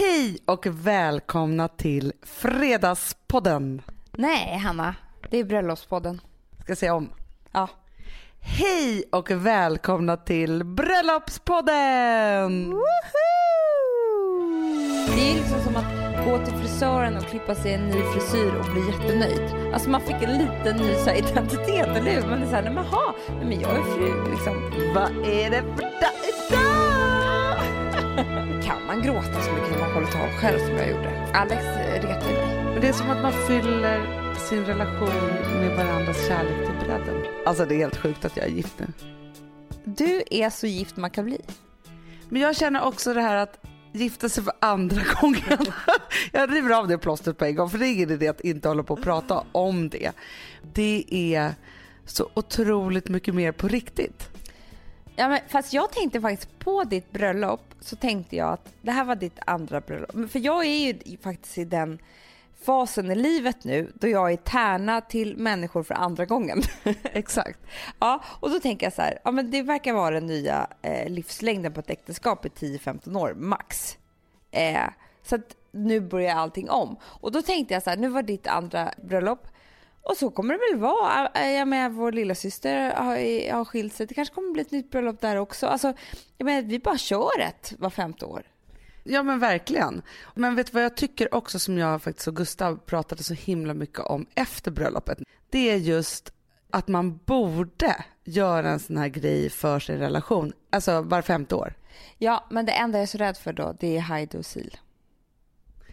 Hej och välkomna till Fredagspodden. Nej, Hanna. Det är Bröllopspodden. Ska jag säga om? Ja. Hej och välkomna till Bröllopspodden! Det är liksom som att gå till frisören och klippa sig en ny frisyr och bli jättenöjd. Alltså man fick en liten ny så här, identitet, eller hur? Man är såhär, nej men ha, nej men jag är fru liksom. Vad är det för dag idag? Kan man gråta så mycket när man håller tal själv som jag gjorde? Alex retar mig. Men Det är som att man fyller sin relation med varandras kärlek till bredden. Alltså det är helt sjukt att jag är gift nu. Du är så gift man kan bli. Men jag känner också det här att gifta sig för andra gången. jag river av det plåstret på en gång för det är ingen idé att inte hålla på och prata om det. Det är så otroligt mycket mer på riktigt. Ja, men fast jag tänkte faktiskt på ditt bröllop så tänkte jag att det här var ditt andra bröllop. För jag är ju faktiskt i den fasen i livet nu då jag är tärna till människor för andra gången. Exakt. ja, och då tänker jag så här, ja men det verkar vara den nya eh, livslängden på ett äktenskap i 10-15 år max. Eh, så att nu börjar allting om. Och då tänkte jag så här, nu var ditt andra bröllop och så kommer det väl vara. Jag med vår lilla syster har, har skilt sig. Det kanske kommer bli ett nytt bröllop där också. Alltså, jag menar, vi bara kör ett var femte år. Ja men verkligen. Men vet du vad jag tycker också som jag faktiskt och Gustav pratade så himla mycket om efter bröllopet. Det är just att man borde göra en sån här grej för sin relation. Alltså var femte år. Ja, men det enda jag är så rädd för då, det är Heidi och Sil.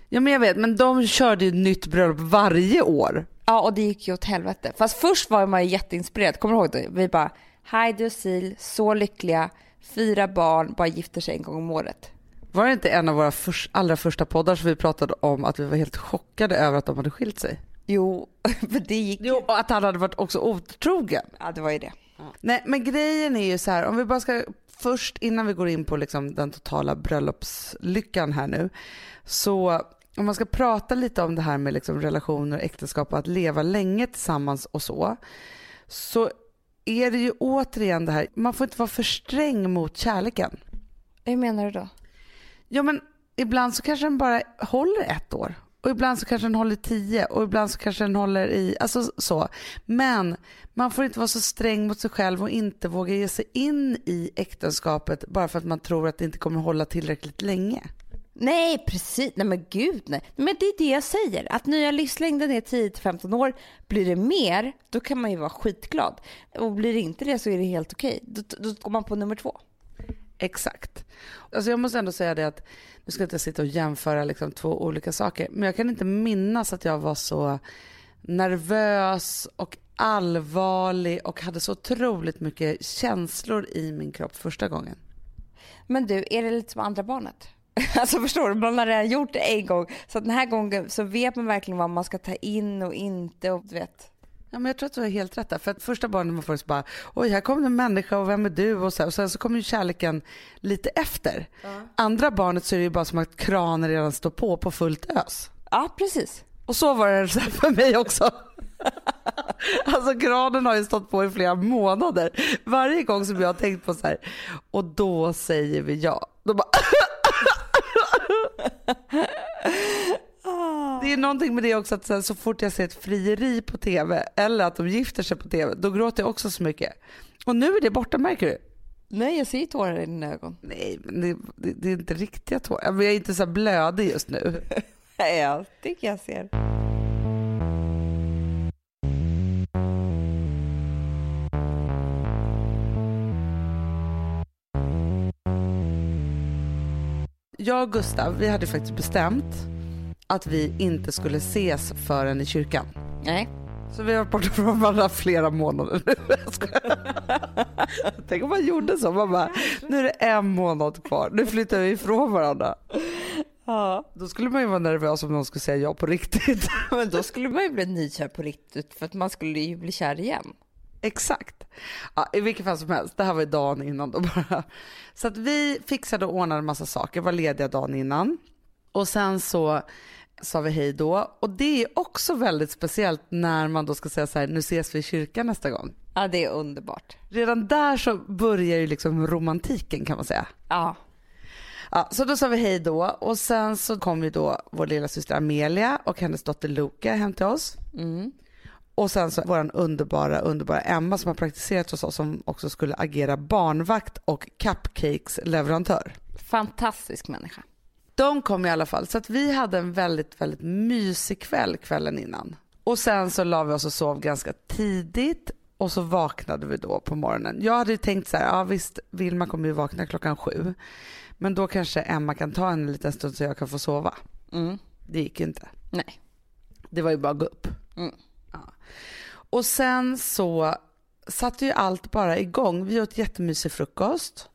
Ja men jag vet, men de körde ju nytt bröllop varje år. Ja, och det gick ju åt helvete. Fast först var man ju jätteinspirerad. Kommer du ihåg det? Vi bara, Heidi och Sil, så lyckliga, fyra barn, bara gifter sig en gång om året. Var det inte en av våra förs- allra första poddar som vi pratade om att vi var helt chockade över att de hade skilt sig? Jo, för det gick Jo, och att han hade varit också otrogen. Ja, det var ju det. Nej, men grejen är ju så här, om vi bara ska först innan vi går in på liksom den totala bröllopslyckan här nu, så om man ska prata lite om det här med liksom relationer, äktenskap och att leva länge tillsammans och så, så är det ju återigen det här, man får inte vara för sträng mot kärleken. Hur menar du då? Ja men ibland så kanske den bara håller ett år och ibland så kanske den håller tio och ibland så kanske den håller i, alltså så. Men man får inte vara så sträng mot sig själv och inte våga ge sig in i äktenskapet bara för att man tror att det inte kommer hålla tillräckligt länge. Nej, precis. Nej men gud nej. Men det är det jag säger. Att nya livslängden är 10-15 år. Blir det mer, då kan man ju vara skitglad. Och blir det inte det så är det helt okej. Då, då går man på nummer två. Exakt. Alltså jag måste ändå säga det att, nu ska jag inte sitta och jämföra liksom två olika saker, men jag kan inte minnas att jag var så nervös och allvarlig och hade så otroligt mycket känslor i min kropp första gången. Men du, är det lite som andra barnet? Alltså förstår du, man har redan gjort det en gång. Så den här gången så vet man verkligen vad man ska ta in och inte och du vet. Ja, men jag tror att du har helt rätt där. För att första barnet man får så bara, oj här kommer en människa och vem är du? Och, så här. och sen så kommer ju kärleken lite efter. Andra barnet så är det ju bara som att kranen redan står på på fullt ös. Ja, precis. Och så var det så för mig också. Alltså kranen har ju stått på i flera månader. Varje gång som jag har tänkt på så här, och då säger vi ja. Då bara Det är någonting med det också att sen så fort jag ser ett frieri på tv eller att de gifter sig på tv, då gråter jag också så mycket. Och nu är det borta märker du. Nej, jag ser tårar i dina ögon. Nej, men det, det, det är inte riktiga tårar. Jag är inte så blödig just nu. Nej, jag tycker jag ser. Jag och Gustav, vi hade faktiskt bestämt att vi inte skulle ses förrän i kyrkan. Nej. Så vi har varit borta från varandra flera månader nu. Tänk om man gjorde så. Man bara, nu är det en månad kvar. Nu flyttar vi ifrån varandra. Ja. Då skulle man ju vara nervös om någon skulle säga ja på riktigt. Men då skulle man ju bli nykär på riktigt för att man skulle ju bli kär igen. Exakt. Ja, I vilket fall som helst, det här var ju dagen innan då bara. Så att vi fixade och ordnade en massa saker, var lediga dagen innan. Och sen så sa vi hej då. Och det är också väldigt speciellt när man då ska säga så här, nu ses vi i kyrkan nästa gång. Ja, det är underbart. Redan där så börjar ju liksom romantiken kan man säga. Ja. Ja, så då sa vi hej då och sen så kom ju då vår lilla syster Amelia och hennes dotter Luca hem till oss. Mm. Och sen så vår underbara, underbara Emma som har praktiserat hos oss som också skulle agera barnvakt och cupcakes-leverantör. Fantastisk människa. De kom i alla fall så att vi hade en väldigt, väldigt mysig kväll kvällen innan. Och sen så la vi oss och sov ganska tidigt och så vaknade vi då på morgonen. Jag hade ju tänkt så här, ja visst Vilma kommer ju vakna klockan sju. Men då kanske Emma kan ta en liten stund så jag kan få sova. Mm. Det gick ju inte. Nej. Det var ju bara att gå upp. Mm. Och sen så satte ju allt bara igång. Vi åt jättemysig frukost.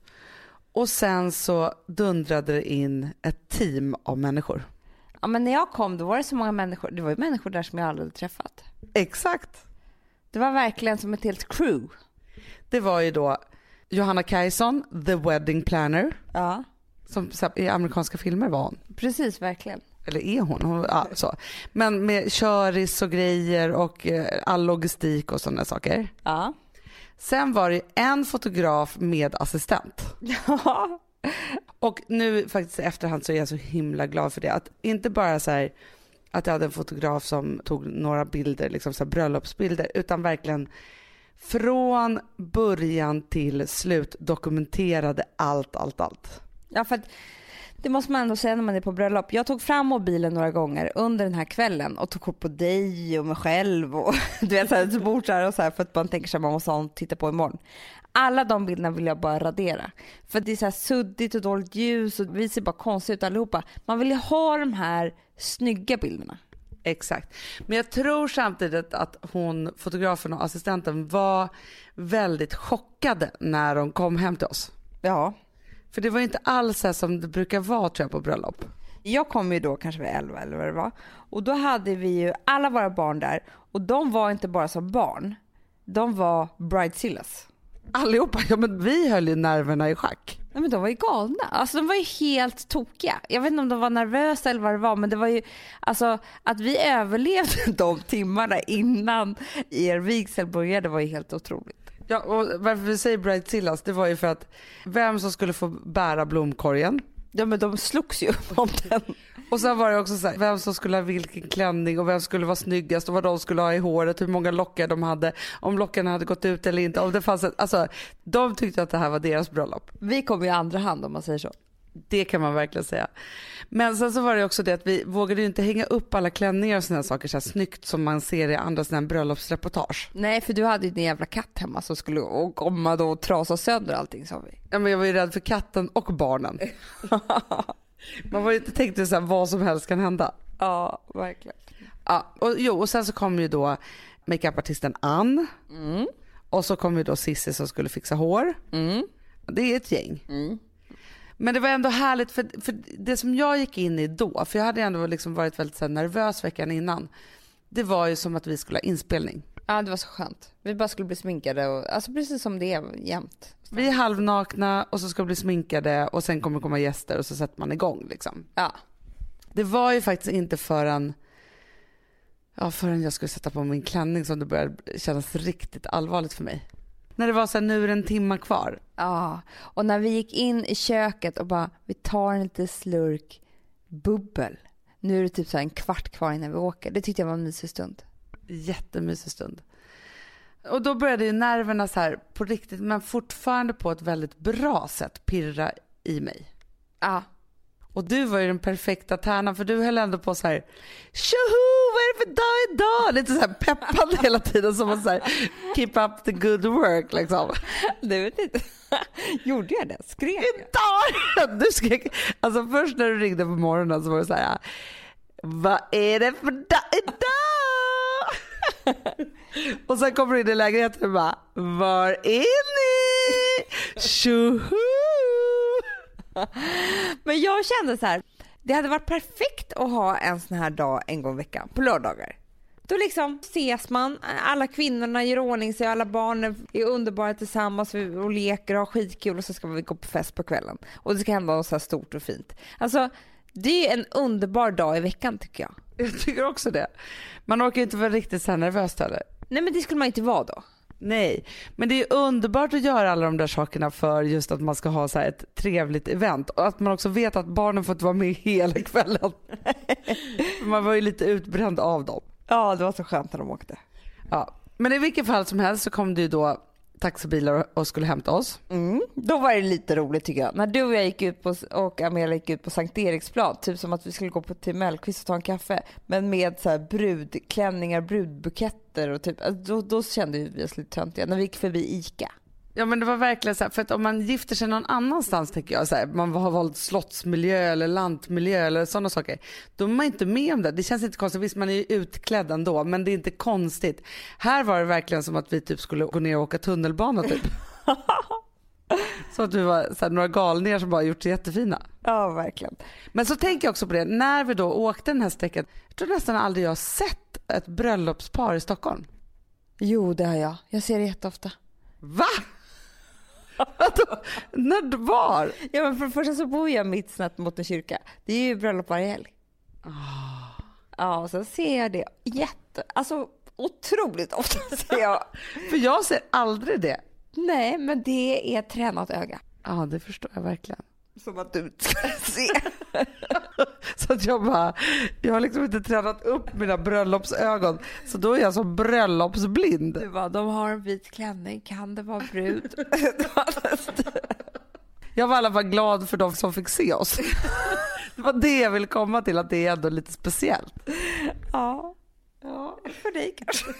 Och sen så dundrade det in ett team av människor. Ja, men när jag kom då var det så många människor. Det var ju människor där som jag aldrig hade träffat. Exakt. Det var verkligen som ett helt crew. Det var ju då Johanna Kajson, the wedding planner. Ja, Som i amerikanska filmer var hon. precis verkligen. Eller är hon? hon ja, så. Men med köris och grejer och eh, all logistik och sådana saker. Ja. Sen var det en fotograf med assistent. Ja. Och nu faktiskt i efterhand så är jag så himla glad för det. Att inte bara så här att jag hade en fotograf som tog några bilder, liksom så bröllopsbilder, utan verkligen från början till slut dokumenterade allt, allt, allt. Ja, för att det måste man ändå säga när man är på bröllop. Jag tog fram mobilen några gånger under den här kvällen och tog kort på dig och mig själv och du vet så här, bort så här och så här för att man tänker sig att man måste ha något att titta på imorgon. Alla de bilderna vill jag bara radera. För det är så här suddigt och dåligt ljus och vi ser bara konstiga ut allihopa. Man vill ju ha de här snygga bilderna. Exakt. Men jag tror samtidigt att hon, fotografen och assistenten var väldigt chockade när de kom hem till oss. Ja. För det var inte alls så som det brukar vara tror jag på bröllop. Jag kom ju då kanske vid 11 eller vad det var. Och då hade vi ju alla våra barn där och de var inte bara som barn. De var bridezillas. Allihopa, ja men vi höll ju nerverna i schack. Nej men de var ju galna. Alltså de var ju helt tokiga. Jag vet inte om de var nervösa eller vad det var men det var ju alltså att vi överlevde de timmarna innan er vigsel började var ju helt otroligt. Ja, och varför vi säger bridezillas det var ju för att vem som skulle få bära blomkorgen Ja men de slogs ju om den. och sen var det också så här, vem som skulle ha vilken klänning och vem skulle vara snyggast och vad de skulle ha i håret, hur många lockar de hade, om lockarna hade gått ut eller inte. Om det fanns ett, alltså, de tyckte att det här var deras bröllop. Vi kom i andra hand om man säger så. Det kan man verkligen säga. Men sen så var det också det att vi vågade inte hänga upp alla klänningar och sådana saker så här snyggt som man ser i andra sådana bröllopsreportage. Nej för du hade ju en jävla katt hemma som skulle komma då och trasa sönder allting sa vi. Ja, men jag var ju rädd för katten och barnen. Man var ju inte tänkt så här, vad som helst kan hända. Ja verkligen. Ja, och, jo, och sen så kom ju då makeupartisten Ann Mm. och så kom ju då Cissi som skulle fixa hår. Mm. Det är ett gäng. Mm. Men det var ändå härligt för, för det som jag gick in i då, för jag hade ändå liksom varit väldigt så nervös veckan innan. Det var ju som att vi skulle ha inspelning. Ja det var så skönt. Vi bara skulle bli sminkade och alltså precis som det är jämt. Vi är halvnakna och så ska bli sminkade och sen kommer komma gäster och så sätter man igång liksom. Ja. Det var ju faktiskt inte förrän, ja, förrän jag skulle sätta på min klänning som det började kännas riktigt allvarligt för mig. När det var så här, nu är det en timma kvar. Ja, och när vi gick in i köket och bara, vi tar en liten slurk bubbel. Nu är det typ så här en kvart kvar innan vi åker. Det tyckte jag var en mysig stund. Jättemysig stund. Och då började ju nerverna så här på riktigt, men fortfarande på ett väldigt bra sätt pirra i mig. Ja. Och du var ju den perfekta tärnan för du höll ändå på så här tjoho vad är det för dag idag? Lite så här peppande hela tiden som att så här, keep up the good work liksom. Du vet inte. Gjorde jag det? Skrek jag? Idag! Du skrek, alltså först när du ringde på morgonen så var det så här vad är det för dag idag? och sen kommer du in i lägenheten och bara var är ni? Tjoho! Men jag kände så här, det hade varit perfekt att ha en sån här dag en gång i veckan, på lördagar. Då liksom ses man, alla kvinnorna gör ordning sig, alla barnen är underbara tillsammans och leker och har skitkul och så ska vi gå på fest på kvällen. Och det ska hända något så här stort och fint. Alltså, det är en underbar dag i veckan tycker jag. Jag tycker också det. Man orkar inte vara riktigt så här nervös heller. Nej men det skulle man inte vara då. Nej, men det är underbart att göra alla de där sakerna för just att man ska ha så ett trevligt event och att man också vet att barnen fått vara med hela kvällen. man var ju lite utbränd av dem. Ja, det var så skönt när de åkte. Ja. Men i vilket fall som helst så kom det ju då taxibilar och skulle hämta oss. Mm. Då var det lite roligt tycker jag. När du och jag gick ut på, och Amelia gick ut på Sankt Eriksplan, typ som att vi skulle gå på till Mellqvist och ta en kaffe. Men med så här brudklänningar, brudbuketter och typ, alltså, då, då kände vi oss lite töntiga när vi gick förbi ICA. Ja men det var verkligen så här, för att om man gifter sig någon annanstans tänker jag så här, man har valt slottsmiljö eller lantmiljö eller sådana saker. Då är man inte med om det. Det känns inte konstigt, visst man är ju utklädd ändå men det är inte konstigt. Här var det verkligen som att vi typ skulle gå ner och åka tunnelbana typ. så att vi var så här, några galningar som bara gjort sig jättefina. Ja verkligen. Men så tänker jag också på det, när vi då åkte den här sträckan, jag tror nästan aldrig jag har sett ett bröllopspar i Stockholm. Jo det har jag. Jag ser det jätteofta. Va? När var? Ja men för det första så bor jag mitt snett mot en kyrka. Det är ju bröllop varje helg. Oh. Ja och så ser jag det jätte, alltså otroligt ofta ser jag. för jag ser aldrig det. Nej men det är tränat öga. Ja det förstår jag verkligen. Som att du ska se. så att jag bara, jag har liksom inte tränat upp mina bröllopsögon så då är jag som bröllopsblind. Du bara, de har en vit klänning, kan det vara brud? jag var i alla fall glad för de som fick se oss. det var det jag ville komma till, att det är ändå lite speciellt. Ja, ja för dig kanske.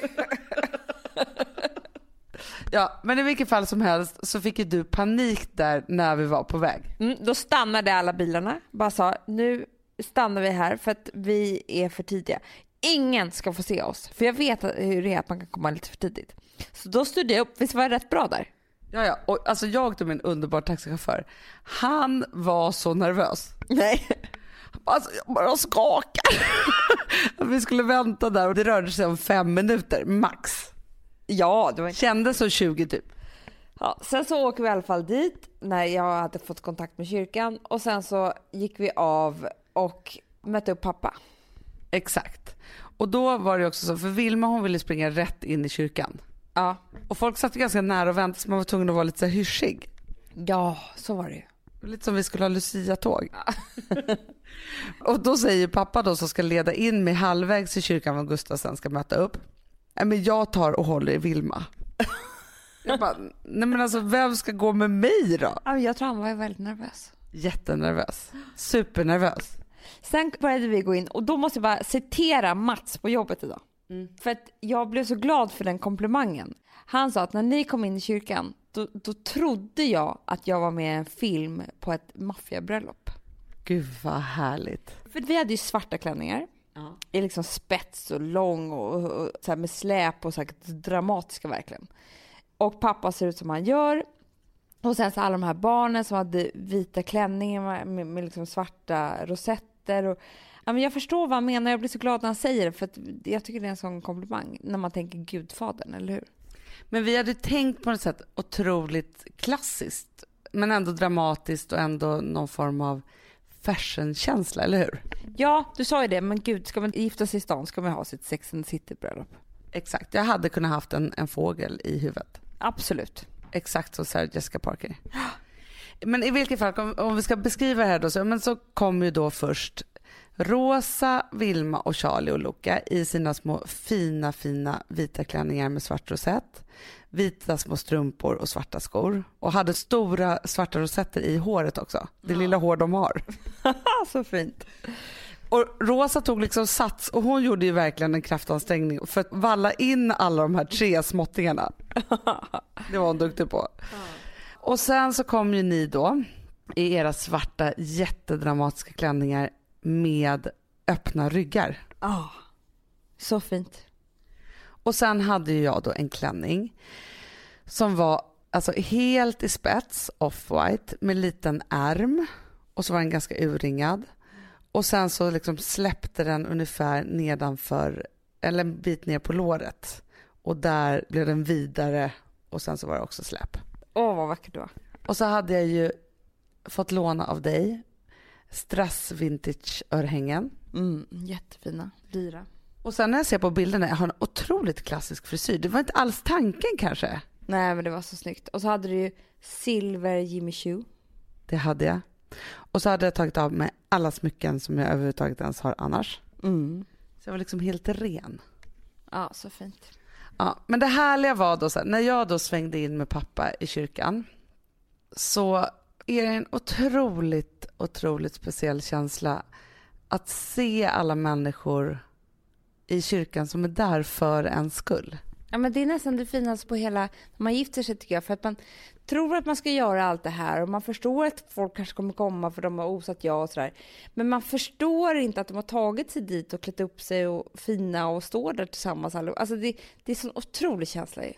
Ja, men i vilket fall som helst så fick ju du panik där när vi var på väg. Mm, då stannade alla bilarna, bara sa nu stannar vi här för att vi är för tidiga. Ingen ska få se oss, för jag vet hur det är att man kan komma lite för tidigt. Så då styrde jag upp, visst var jag rätt bra där? Ja, ja. Och alltså jag och min underbara taxichaufför, han var så nervös. Nej. Alltså jag bara skakar. vi skulle vänta där och det rörde sig om fem minuter max. Ja, det var... Kändes som 20 typ. Ja, sen så åker vi i alla fall dit när jag hade fått kontakt med kyrkan och sen så gick vi av och mötte upp pappa. Exakt. Och då var det också så, för Vilma hon ville springa rätt in i kyrkan. Ja. Och folk satt ganska nära och väntade så man var tvungen att vara lite så här hyschig. Ja, så var det ju. Lite som vi skulle ha Lucia-tåg. Ja. och då säger pappa då som ska leda in mig halvvägs i kyrkan vad Gustav sen ska möta upp men jag tar och håller i Vilma. Jag bara, nej men alltså vem ska gå med mig då? Jag tror han var väldigt nervös. Jättenervös. Supernervös. Sen började vi gå in och då måste jag bara citera Mats på jobbet idag. Mm. För att jag blev så glad för den komplimangen. Han sa att när ni kom in i kyrkan då, då trodde jag att jag var med i en film på ett maffiabröllop. Gud vad härligt. För vi hade ju svarta klänningar. Ja. Är liksom spets och lång och, och, och så med släp och så dramatiska verkligen. Och pappa ser ut som han gör. Och sen så alla de här barnen som hade vita klänningar med, med liksom svarta rosetter. Och, ja, men jag förstår vad han menar, jag blir så glad när han säger det för jag tycker det är en sån komplimang när man tänker Gudfadern, eller hur? Men vi hade tänkt på något sätt otroligt klassiskt men ändå dramatiskt och ändå någon form av fashionkänsla, eller hur? Ja, du sa ju det, men gud, ska man gifta sig i stan ska man ha sitt Sex and City-bröllop. Exakt, jag hade kunnat haft en, en fågel i huvudet. Absolut. Exakt så Sarah Jessica Parker. Men i vilket fall, om, om vi ska beskriva det här då, så, men så kom ju då först Rosa, Vilma och Charlie och Luca i sina små fina, fina vita klänningar med svart rosett vita små strumpor och svarta skor. Och hade stora svarta rosetter i håret också. Det ja. lilla hår de har. Så fint. Och Rosa tog liksom sats och hon gjorde ju verkligen en kraftansträngning för att valla in alla de här tre småttingarna. Det var hon duktig på. Och sen så kom ju ni då i era svarta jättedramatiska klänningar med öppna ryggar. Ja, oh, så fint. Och sen hade jag då en klänning som var alltså helt i spets, off-white, med liten ärm och så var den ganska urringad. Och sen så liksom släppte den ungefär nedanför, eller en bit ner på låret. Och där blev den vidare och sen så var det också släpp. Åh, vad vackert det var. Och så hade jag ju fått låna av dig Strass vintage örhängen. Mm, jättefina, dyra. Och sen när jag ser på bilderna, jag har en otroligt klassisk frisyr. Det var inte alls tanken kanske. Nej men det var så snyggt. Och så hade du ju silver Jimmy Choo. Det hade jag. Och så hade jag tagit av mig alla smycken som jag överhuvudtaget ens har annars. Mm. Så jag var liksom helt ren. Ja, så fint. Ja, men det härliga var då så här, när jag då svängde in med pappa i kyrkan så är det en otroligt, otroligt speciell känsla att se alla människor i kyrkan som är där för en skull. Ja, men det är nästan det finaste på hela, när man gifter sig tycker jag, för att man tror att man ska göra allt det här och man förstår att folk kanske kommer komma för de har osat ja och sådär. Men man förstår inte att de har tagit sig dit och klätt upp sig och fina och står där tillsammans. Alltså det, det är en sån otrolig känsla ju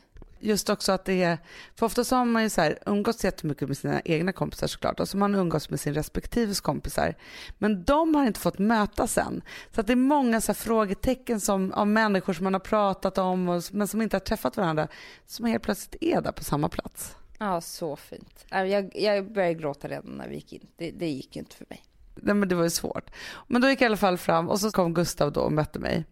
just också att det är, för ofta så har man ju så här umgåtts jättemycket med sina egna kompisar såklart och så man umgåtts med sin respektive kompisar. Men de har inte fått mötas än. Så att det är många så frågetecken som, av människor som man har pratat om och, men som inte har träffat varandra som helt plötsligt är där på samma plats. Ja, så fint. Jag, jag började gråta redan när vi gick in. Det, det gick ju inte för mig. Nej men det var ju svårt. Men då gick jag i alla fall fram och så kom Gustav då och mötte mig.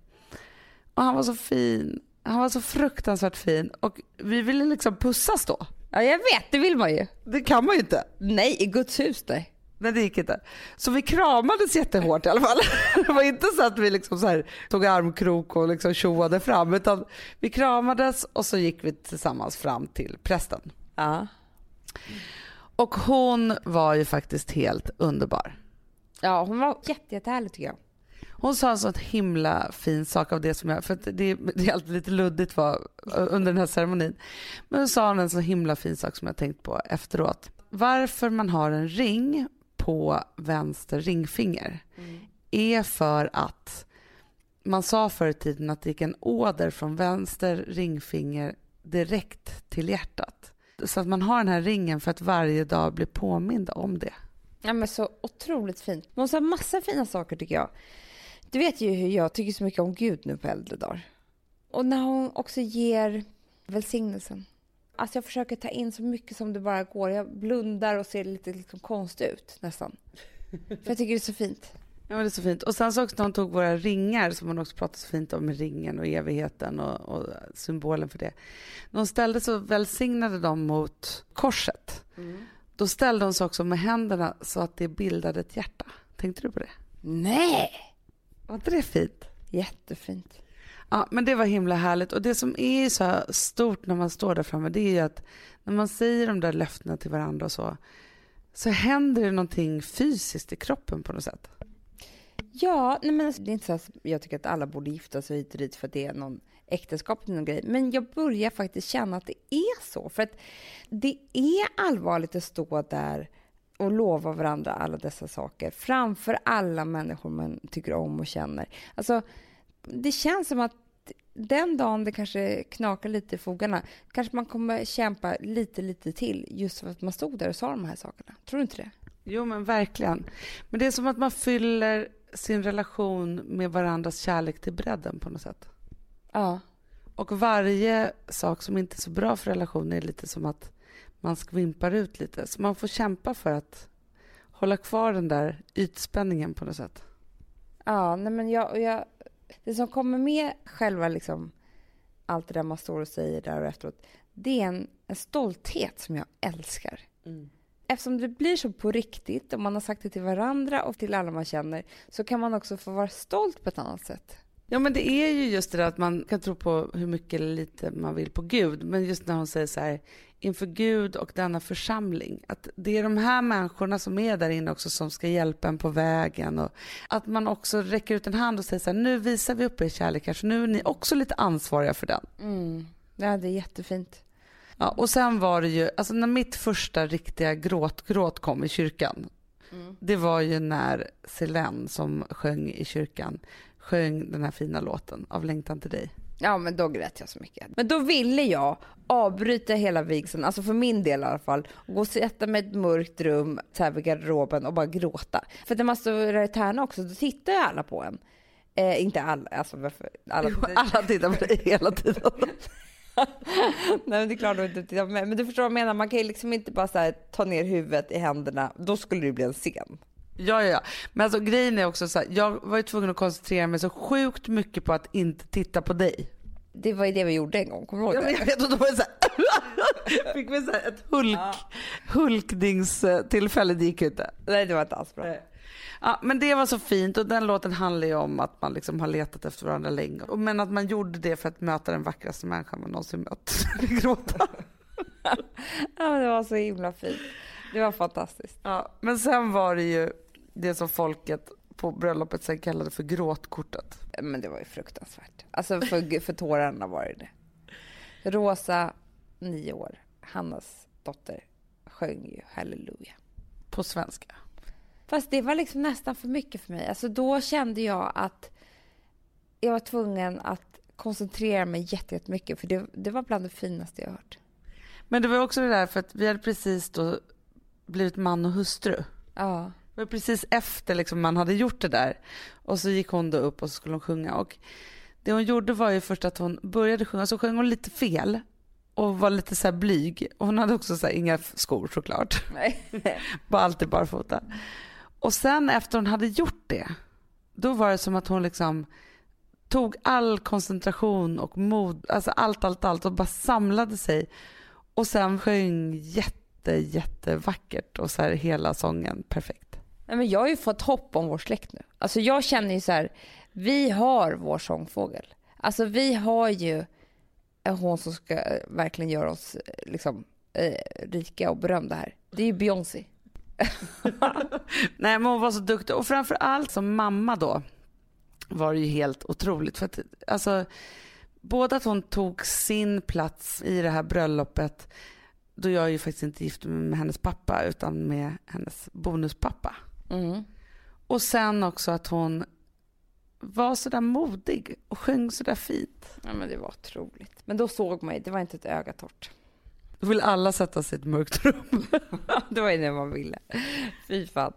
Och han var så fin han var så fruktansvärt fin och vi ville liksom pussas då. Ja jag vet, det vill man ju. Det kan man ju inte. Nej, i Guds hus nej. Nej det gick inte. Så vi kramades jättehårt i alla fall. Det var inte så att vi liksom så tog armkrok och liksom tjoade fram utan vi kramades och så gick vi tillsammans fram till prästen. Ja. Och hon var ju faktiskt helt underbar. Ja hon var jätte, jättehärlig tycker jag. Hon sa alltså en så himla fin sak av det som jag, för det, det, är alltid lite luddigt var, under den här ceremonin. Men hon sa en så himla fin sak som jag tänkt på efteråt. Varför man har en ring på vänster ringfinger mm. är för att man sa förr i tiden att det gick en åder från vänster ringfinger direkt till hjärtat. Så att man har den här ringen för att varje dag bli påmind om det. Ja men så otroligt fint. Hon sa massa fina saker tycker jag. Du vet ju hur jag tycker så mycket om Gud nu på äldre dagar. Och när hon också ger välsignelsen. Alltså jag försöker ta in så mycket som det bara går. Jag blundar och ser lite liksom konstig ut nästan. För jag tycker det är så fint. Ja, men det är så fint. Och sen så också när hon tog våra ringar, som hon också pratade så fint om med ringen och evigheten och, och symbolen för det. När hon ställde så välsignade de mot korset. Mm. Då ställde hon sig också med händerna så att det bildade ett hjärta. Tänkte du på det? Nej! Var inte det fint? Jättefint. Ja, men det var himla härligt. Och det som är så stort när man står där framme, det är ju att när man säger de där löftena till varandra och så, så händer det någonting fysiskt i kroppen på något sätt. Ja, nej men alltså, det är inte så att jag tycker att alla borde gifta sig hit och dit för att det är någon äktenskap eller någon grej. Men jag börjar faktiskt känna att det är så. För att det är allvarligt att stå där och lova varandra alla dessa saker framför alla människor man tycker om och känner. Alltså, det känns som att den dagen det kanske knakar lite i fogarna kanske man kommer kämpa lite, lite till just för att man stod där och sa de här sakerna. Tror du inte det? Jo, men verkligen. Men det är som att man fyller sin relation med varandras kärlek till bredden på något sätt. Ja. Och varje sak som inte är så bra för relationen är lite som att man skvimpar ut lite. Så man får kämpa för att hålla kvar den där ytspänningen på något sätt. Ja, nej men jag, jag, det som kommer med själva liksom allt det där man står och säger där och efteråt, det är en, en stolthet som jag älskar. Mm. Eftersom det blir så på riktigt och man har sagt det till varandra och till alla man känner så kan man också få vara stolt på ett annat sätt. Ja men det är ju just det där att man kan tro på hur mycket eller lite man vill på Gud. Men just när hon säger så här, inför Gud och denna församling. Att det är de här människorna som är där inne också som ska hjälpa en på vägen. Och att man också räcker ut en hand och säger så här, nu visar vi upp er kärlek här, så nu är ni också lite ansvariga för den. Mm. Ja, det är jättefint. Ja, och sen var det ju, alltså när mitt första riktiga gråt-gråt kom i kyrkan, mm. det var ju när Selene som sjöng i kyrkan sjöng den här fina låten Av längtan till dig. Ja men då grät jag så mycket. Men då ville jag avbryta hela vigseln, alltså för min del i alla fall, och gå och sätta mig i ett mörkt rum så här vid garderoben och bara gråta. För när man står i Tärna också, då tittar ju alla på en. Eh, inte alla, alltså varför? Alla, alla tittar på dig hela tiden. Nej men det är klart du inte tittar på mig. Men du förstår vad jag menar, man kan ju liksom inte bara här, ta ner huvudet i händerna, då skulle det bli en scen. Ja, ja, ja. Men alltså grejen är också så här, jag var ju tvungen att koncentrera mig så sjukt mycket på att inte titta på dig. Det var ju det vi gjorde en gång, kommer du ihåg Ja, det? men jag vet, och då var det så här, fick vi så här ett hulk, hulkningstillfälle, det gick ju inte. Nej, det var inte alls bra. Ja, men det var så fint och den låten handlar ju om att man liksom har letat efter varandra länge. Men att man gjorde det för att möta den vackraste människan man någonsin mött. Gråta. Ja, men det var så himla fint. Det var fantastiskt. Ja, men sen var det ju det som folket på bröllopet sen kallade för gråtkortet. Men det var ju fruktansvärt. Alltså för, för tårarna var det det. Rosa, nio år, Hannas dotter, sjöng ju Halleluja. På svenska. Fast det var liksom nästan för mycket för mig. Alltså då kände jag att jag var tvungen att koncentrera mig jätte- jättemycket för det, det var bland det finaste jag hört. Men det var också det där för att vi hade precis då blivit man och hustru. Ja. Det var precis efter liksom man hade gjort det där. Och så gick hon då upp och så skulle hon sjunga. Och det hon gjorde var ju först att hon började sjunga, så sjöng hon lite fel. Och var lite så blyg. Och hon hade också så här, inga skor såklart. Nej. Bara alltid barfota. Och sen efter hon hade gjort det, då var det som att hon liksom tog all koncentration och mod, alltså allt, allt, allt och bara samlade sig. Och sen sjöng jätte, jättevackert och så här hela sången perfekt. Nej, men jag har ju fått hopp om vår släkt nu. Alltså jag känner ju så här, vi har vår sångfågel. Alltså vi har ju eh, hon som ska eh, verkligen göra oss eh, liksom eh, rika och berömda här. Det är ju Beyoncé. Nej men hon var så duktig och framför allt som mamma då var det ju helt otroligt. För att, alltså, både att hon tog sin plats i det här bröllopet då jag är ju faktiskt inte gift med hennes pappa utan med hennes bonuspappa. Mm. Och sen också att hon var så där modig och sjöng så där fint. Ja men det var otroligt. Men då såg man ju, det var inte ett öga torrt. Då vill alla sätta sig i ett mörkt rum. det var ju det man ville. Fy fan.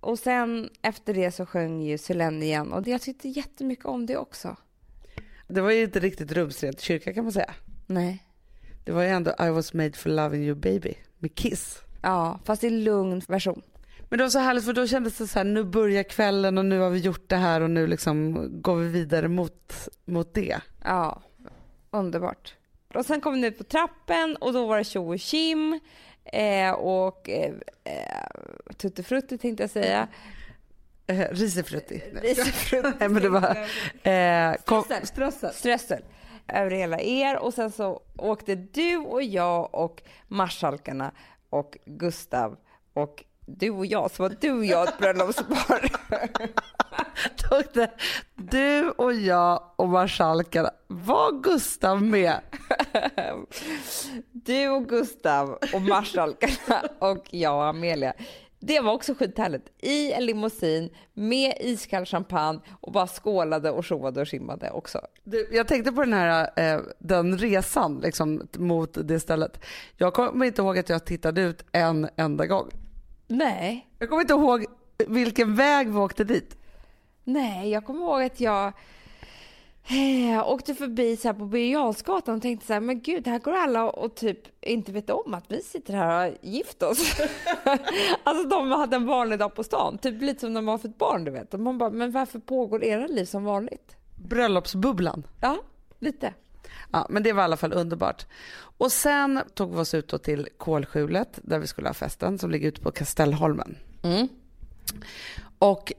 Och sen efter det så sjöng ju Selene igen och jag tyckte jättemycket om det också. Det var ju inte riktigt rumsrent kyrka kan man säga. Nej. Det var ju ändå I was made for loving you baby med Kiss. Ja, fast i lugn version. Men det var så härligt för då kändes det så här, nu börjar kvällen och nu har vi gjort det här och nu liksom går vi vidare mot, mot det. Ja, underbart. Och sen kom ni ut på trappen och då var det tjo och tjim eh, och eh, eh, tuttifrutti tänkte jag säga. Eh, Risifrutti. Risifrutti. Nej men det var... Eh, kom, Strössel. Strössel. Över hela er och sen så åkte du och jag och marskalkarna och Gustav och du och jag, så var du och jag ett bröllopspar. du och jag och marskalkarna, var Gustav med? Du och Gustav och marskalkarna och jag och Amelia. Det var också skithärligt. I en limousin med iskall champagne och bara skålade och tjoade och skimmade också. Du, jag tänkte på den här eh, den resan liksom, mot det stället. Jag kommer inte ihåg att jag tittade ut en enda gång. Nej, Jag kommer inte ihåg vilken väg vi åkte dit. nej, jag kommer ihåg att jag eh, åkte förbi så här på Birger Jarlsgatan och tänkte så här, men gud, här går alla och, och typ inte vet om att vi sitter här och gift oss. alltså de hade en vanlig dag på stan, typ lite som när man har fått barn, du vet. Och man bara, men varför pågår era liv som vanligt? Bröllopsbubblan. Ja, lite. Ja, men det var i alla fall underbart. Och sen tog vi oss ut då till Kolskjulet där vi skulle ha festen som ligger ute på Kastellholmen. Mm. Och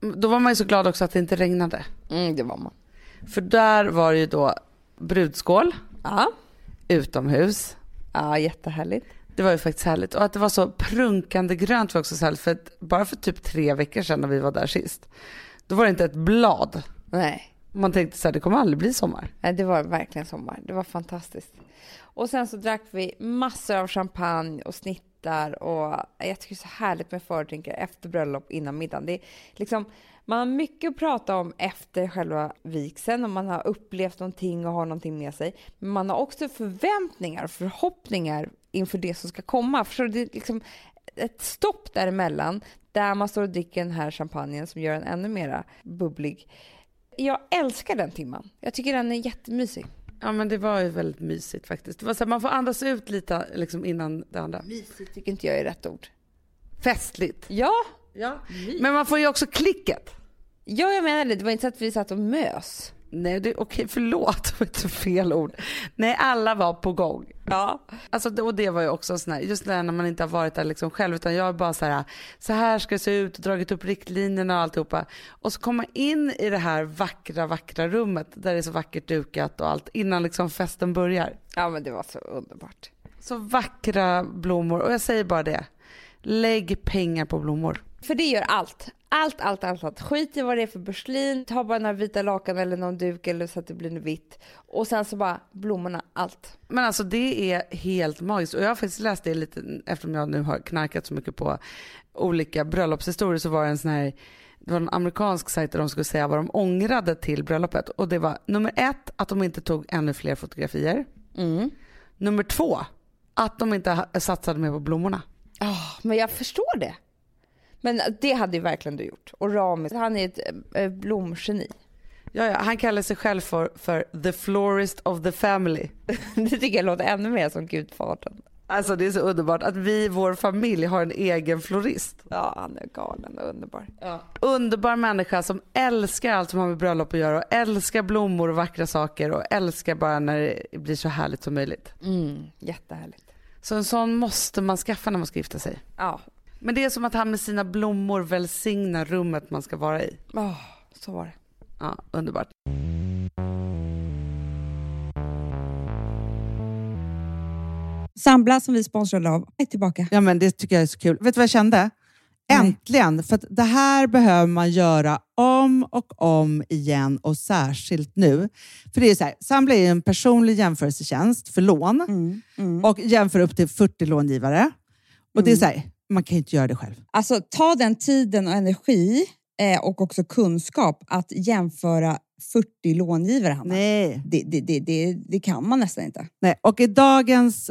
då var man ju så glad också att det inte regnade. Mm, det var man. För där var det ju då brudskål Ja. utomhus. ja, jättehärligt. Det var ju faktiskt härligt. Och att det var så prunkande grönt var också så härligt. För att bara för typ tre veckor sedan när vi var där sist, då var det inte ett blad. Nej. Man tänkte så här, det kommer aldrig bli sommar. Nej, det var verkligen sommar. Det var fantastiskt. Och sen så drack vi massor av champagne och snittar och jag tycker det är så härligt med fördrinkar efter bröllop innan middagen. Det är liksom, man har mycket att prata om efter själva vigseln och man har upplevt någonting och har någonting med sig. Men man har också förväntningar och förhoppningar inför det som ska komma. För? Det är liksom ett stopp däremellan där man står och dricker den här champagnen som gör en ännu mera bubblig. Jag älskar den timman. Jag tycker den är jättemysig. Ja men det var ju väldigt mysigt faktiskt. Det var så här, man får andas ut lite liksom innan det andra. Mysigt tycker inte jag är rätt ord. Festligt. Ja, Ja. Men man får ju också klicket. Ja, jag menar det. Det var inte så att vi satt och mös. Nej, det, okej förlåt, det var fel ord. Nej, alla var på gång. Ja. Alltså, och det var ju också sån här, just det när man inte har varit där liksom själv utan jag är bara så här, så här ska det se ut och dragit upp riktlinjerna och alltihopa. Och så komma in i det här vackra, vackra rummet där det är så vackert dukat och allt innan liksom festen börjar. Ja, men det var så underbart. Så vackra blommor och jag säger bara det, lägg pengar på blommor. För det gör allt. Allt, allt, allt, allt. Skit i vad det är för porslin, ta bara några vita lakan eller någon duk eller så att det blir vitt. Och sen så bara blommorna, allt. Men alltså det är helt magiskt och jag har faktiskt läst det lite eftersom jag nu har knarkat så mycket på olika bröllopshistorier så var det en sån här det var en amerikansk sajt där de skulle säga vad de ångrade till bröllopet och det var nummer ett att de inte tog ännu fler fotografier. Mm. Nummer två att de inte satsade mer på blommorna. Oh, men jag förstår det. Men det hade ju verkligen du gjort. Och Rami, han är ett äh, blomgeni. Ja, ja, han kallar sig själv för, för the florist of the family. Det tycker jag låter ännu mer som Gudfadern. Alltså det är så underbart att vi, vår familj, har en egen florist. Ja, han är galen och underbar. Underbar människa som älskar allt som har med bröllop att göra och älskar blommor och vackra saker och älskar bara när det blir så härligt som möjligt. Mm, jättehärligt. Så en sån måste man skaffa när man ska gifta sig. Ja, Men det är som att han med sina blommor välsignar rummet man ska vara i. oh, så var det. Ja, underbart. Sambla som vi sponsrade av är tillbaka. Ja, men det tycker jag är så kul. Vet du vad jag kände? Äntligen! För att det här behöver man göra om och om igen och särskilt nu. För det är så här, Sambla är en personlig jämförelsetjänst för lån Mm, mm. och jämför upp till 40 långivare. Och det är så här, man kan ju inte göra det själv. Alltså ta den tiden och energi eh, och också kunskap att jämföra 40 långivare, Hanna. Nej. Det, det, det, det, det kan man nästan inte. Nej. Och i dagens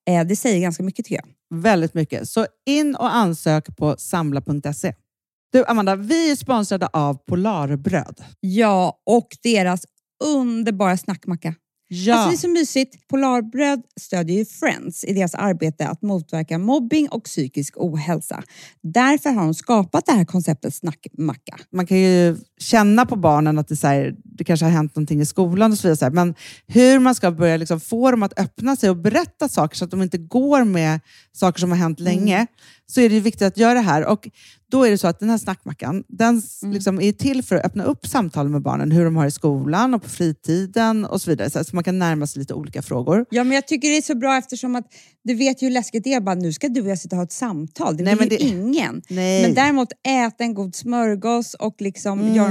Eh, det säger ganska mycket tycker jag. Väldigt mycket. Så in och ansök på samla.se. Du Amanda, vi är sponsrade av Polarbröd. Ja, och deras underbara snackmacka. Ja. Alltså det är så mysigt. Polarbröd stödjer ju Friends i deras arbete att motverka mobbing och psykisk ohälsa. Därför har de skapat det här konceptet snackmacka. man kan ju känna på barnen att det, så här, det kanske har hänt någonting i skolan och så vidare. Men hur man ska börja liksom få dem att öppna sig och berätta saker så att de inte går med saker som har hänt länge, så är det viktigt att göra det här. Och då är det så att den här snackmackan, den s- liksom är till för att öppna upp samtal med barnen, hur de har i skolan och på fritiden och så vidare. Så, man kan närma sig lite olika frågor. Ja, men jag tycker det är så bra eftersom att du vet ju hur läskigt det är. Bara, nu ska du och jag sitta och ha ett samtal. Det vill men ju det- ingen. Nej. Men däremot äta en god smörgås och liksom Mm. göra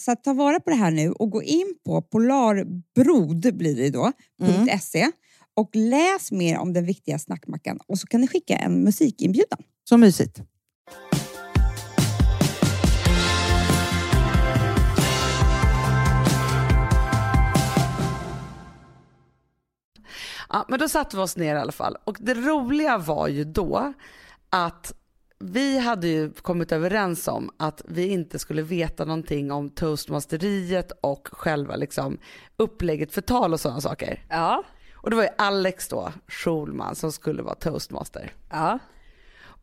så att ta vara på det här nu och gå in på polarbrod blir det då, .se och läs mer om den viktiga snackmackan och så kan ni skicka en musikinbjudan. Så mysigt. Ja, men då satte vi oss ner i alla fall. Och det roliga var ju då att vi hade ju kommit överens om att vi inte skulle veta någonting om toastmasteriet och själva liksom upplägget för tal och sådana saker. Ja. Och det var ju Alex då, Schulman, som skulle vara toastmaster. Ja.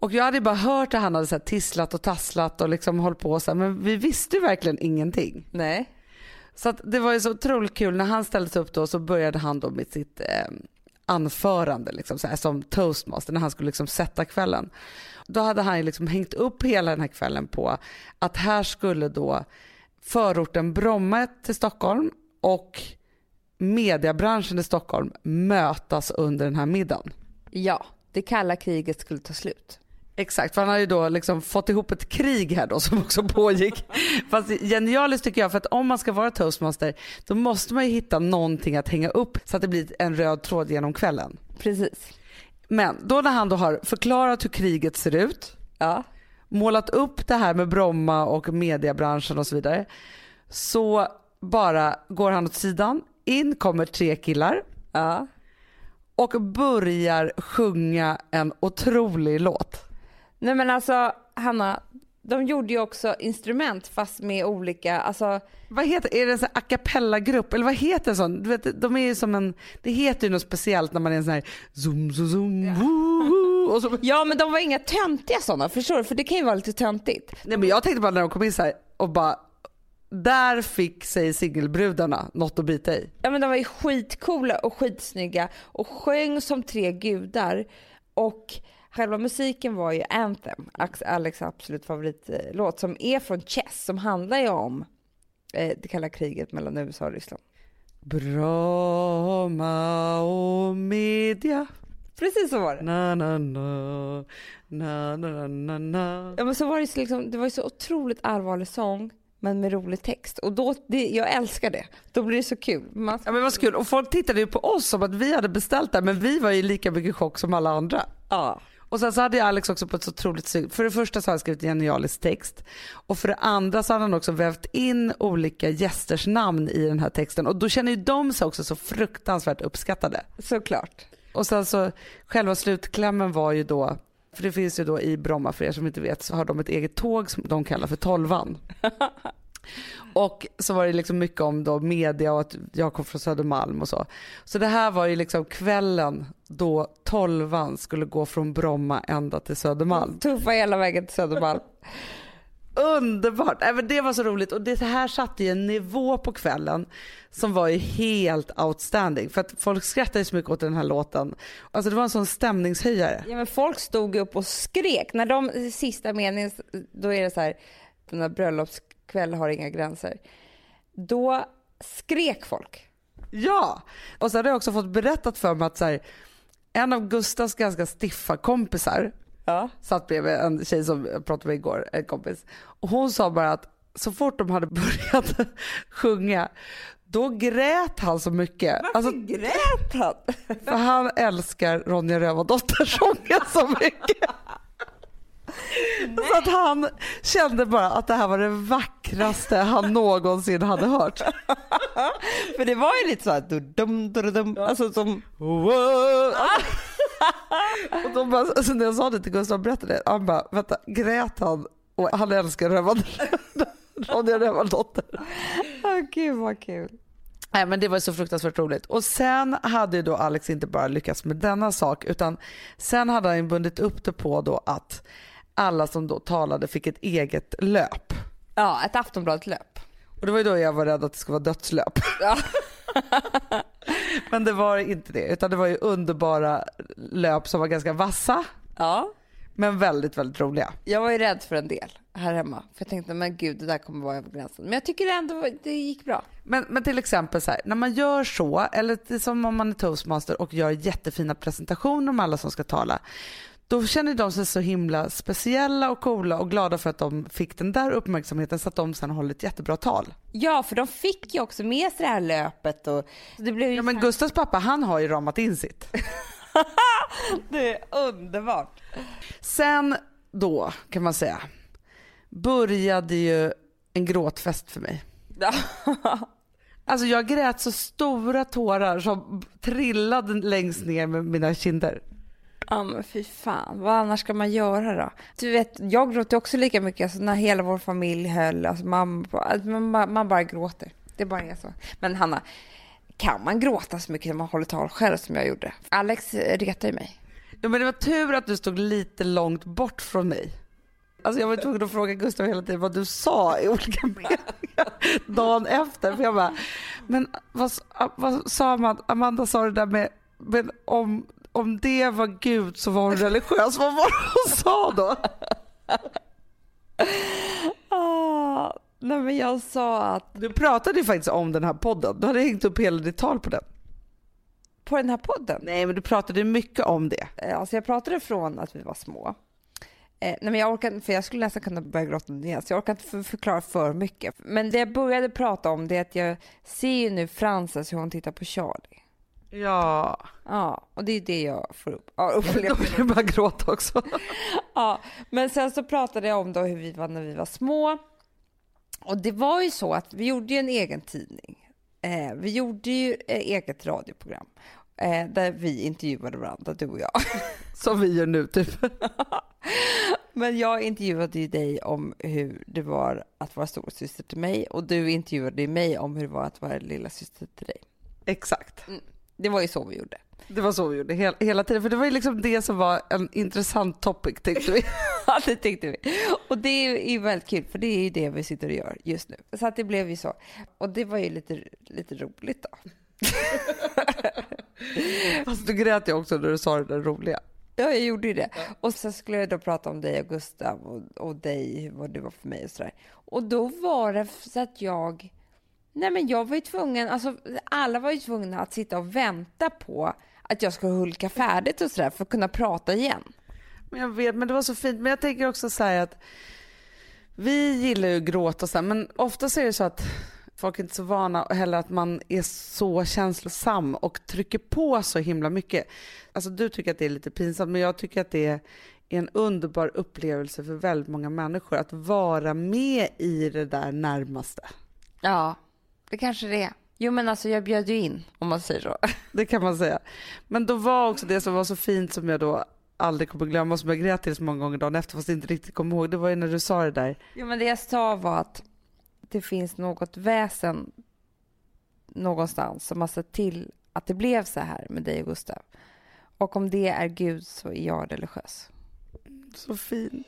Och jag hade bara hört att han hade så tisslat och tasslat och liksom hållit på så här, men vi visste ju verkligen ingenting. Nej. Så det var ju så otroligt kul när han ställde sig upp då så började han då med sitt eh, anförande liksom så här, som toastmaster när han skulle liksom sätta kvällen. Då hade han liksom hängt upp hela den här kvällen på att här skulle då förorten Bromma till Stockholm och mediebranschen i Stockholm mötas under den här middagen. Ja, det kalla kriget skulle ta slut. Exakt, för han har ju då liksom fått ihop ett krig här då som också pågick. Fast genialiskt tycker jag för att om man ska vara toastmaster då måste man ju hitta någonting att hänga upp så att det blir en röd tråd genom kvällen. Precis. Men då när han då har förklarat hur kriget ser ut, Ja. målat upp det här med Bromma och mediebranschen och så vidare så bara går han åt sidan, in kommer tre killar Ja. och börjar sjunga en otrolig låt. Nej men alltså Hanna, de gjorde ju också instrument fast med olika, alltså Vad heter Är det en sån a cappella-grupp eller vad heter en sån? Du vet, de är ju som en, det heter ju något speciellt när man är en sån här zoom, zoom, zoom, woo, woo, så. Ja men de var inga töntiga sådana, förstår du? För det kan ju vara lite töntigt. Nej men jag tänkte bara när de kom in så här och bara, där fick sig singelbrudarna något att bita i. Ja men de var ju skitcoola och skitsnygga och sjöng som tre gudar och själva musiken var ju Anthem, Alex- absolut favoritlåt som är från Chess som handlar ju om eh, det kalla kriget mellan USA och Ryssland. Bromma och media. Precis så var det. Na, na, na, na, na, na, na. Ja men så var det, så liksom, det var ju så otroligt allvarlig sång men med rolig text och då, det, jag älskar det. Då blir det så kul. Man, Ja men vad så kul och folk tittade ju på oss som att vi hade beställt det men vi var ju lika mycket chock som alla andra. ja. Och sen så hade jag Alex också på ett så otroligt snyggt, för det första så har han skrivit en genialisk text och för det andra så har han också vävt in olika gästers namn i den här texten och då känner ju de sig också så fruktansvärt uppskattade. Såklart. Och sen så själva slutklämmen var ju då, för det finns ju då i Bromma för er som inte vet så har de ett eget tåg som de kallar för Tolvan. Och så var det liksom mycket om då media och att jag kom från Södermalm och så. Så det här var ju liksom kvällen då Tolvan skulle gå från Bromma ända till Södermalm. Tuffa hela vägen till Södermalm. Underbart! Men det var så roligt och det här satte ju en nivå på kvällen som var ju helt outstanding för att folk skrattade så mycket åt den här låten. Alltså det var en sån stämningshöjare. Ja men folk stod upp och skrek. När de sista meningen, då är det så här, den här bröllopskväll har inga gränser. Då skrek folk. Ja! Och sen har jag också fått berättat för mig att så här, en av Gustavs ganska stiffa kompisar Ja. satt bredvid en tjej som jag pratade med igår, en kompis. Och hon sa bara att så fort de hade börjat sjunga då grät han så mycket. Alltså, grät han? för han älskar Ronja Rövardotter-sången så mycket. Så att han kände bara att det här var det vackraste han någonsin hade hört. För det var ju lite så här, dum, dum, dum, alltså som, Wow. Och då bara, alltså när jag sa det till Gustav berättade det, han bara, vänta, grät han? Och han älskar Rövardotter. Ronja Rövardotter. åh gud vad kul. Nej men det var så fruktansvärt roligt. Och sen hade ju då Alex inte bara lyckats med denna sak utan sen hade han bundit upp det på då att alla som då talade fick ett eget löp. Ja, ett Aftonbladet-löp. Och det var ju då jag var rädd att det skulle vara dödslöp. Ja. Men det var inte det utan det var ju underbara löp som var ganska vassa ja. men väldigt väldigt roliga. Jag var ju rädd för en del här hemma. För jag tänkte, men gud det där kommer vara över gränsen. Men jag tycker ändå det gick bra. Men, men till exempel så här, när man gör så, eller som om man är toastmaster och gör jättefina presentationer om alla som ska tala, då känner de sig så himla speciella och coola och glada för att de fick den där uppmärksamheten så att de sen håller ett jättebra tal. Ja, för de fick ju också med sig det här löpet och det blev Ja men Gustavs pappa han har ju ramat in sitt. det är underbart. Sen då kan man säga började ju en gråtfest för mig. Alltså jag grät så stora tårar som trillade längst ner med mina kinder. Ja men fy fan, vad annars ska man göra då? Du vet, jag gråter också lika mycket alltså, när hela vår familj höll, alltså, man, alltså, man, bara- man bara gråter. Det bara är så. Men Hanna, kan man gråta så mycket när man håller tal själv som jag gjorde? Alex retar ju mig. Ja, men det var tur att du stod lite långt bort från mig. Alltså jag var tvungen att fråga Gustav hela tiden vad du sa i olika meningar dagen efter. För jag bara, men vad, vad sa man? Amanda sa det där med, men om, om det var Gud så var hon religiös. Vad var det hon sa då? Ah, Nej men jag sa att Du pratade ju faktiskt om den här podden. Du hade hängt upp hela ditt tal på den. på den här podden, Nej, men du pratade mycket om det. eh, alltså jag pratade från att vi var små. Eh, nej men jag orkar för jag skulle nästan kunna börja gråta igen, så jag orkar inte för, förklara för mycket. Men det jag började prata om det är att jag ser ju nu Frances hur hon tittar på Charlie. Ja, Ja, och det är det jag får upp. Ja, då uppleva. vill jag bara gråta också. Ja, men sen så pratade jag om då hur vi var när vi var små. Och det var ju så att vi gjorde ju en egen tidning. Eh, vi gjorde ju ett eget radioprogram eh, där vi intervjuade varandra, du och jag. Som vi gör nu typ. Men jag intervjuade ju dig om hur det var att vara storasyster till mig och du intervjuade ju mig om hur det var att vara lilla syster till dig. Exakt. Det var ju så vi gjorde. Det var så vi gjorde hela, hela tiden. För det var ju liksom det som var en intressant topic tyckte vi. Ja, det tyckte vi. Och det är ju väldigt kul, för det är ju det vi sitter och gör just nu. Så att det blev ju så. Och det var ju lite, lite roligt då. Fast du grät ju också när du sa det där roliga. Ja, jag gjorde ju det. Och så skulle jag då prata om dig och Gustav och, och dig, vad du var för mig och sådär. Och då var det så att jag... Nej men jag var ju tvungen, alltså alla var ju tvungna att sitta och vänta på att jag skulle hulka färdigt och sådär för att kunna prata igen. Men jag vet, men det var så fint. Men jag tänker också så att vi gillar ju att gråta och så här, men ofta är det så att folk är inte så vana heller att man är så känslosam och trycker på så himla mycket. Alltså du tycker att det är lite pinsamt, men jag tycker att det är en underbar upplevelse för väldigt många människor att vara med i det där närmaste. Ja, det kanske det är. Jo men alltså jag bjöd ju in, om man säger så. Det kan man säga. Men då var också det som var så fint som jag då aldrig kommer glömma, som jag grät till så många gånger dagen efter fast inte riktigt kom ihåg, det var ju när du sa det där. Jo men det jag sa var att det finns något väsen någonstans som har sett till att det blev så här med dig och Gustav. Och om det är Gud så är jag religiös. Så fint.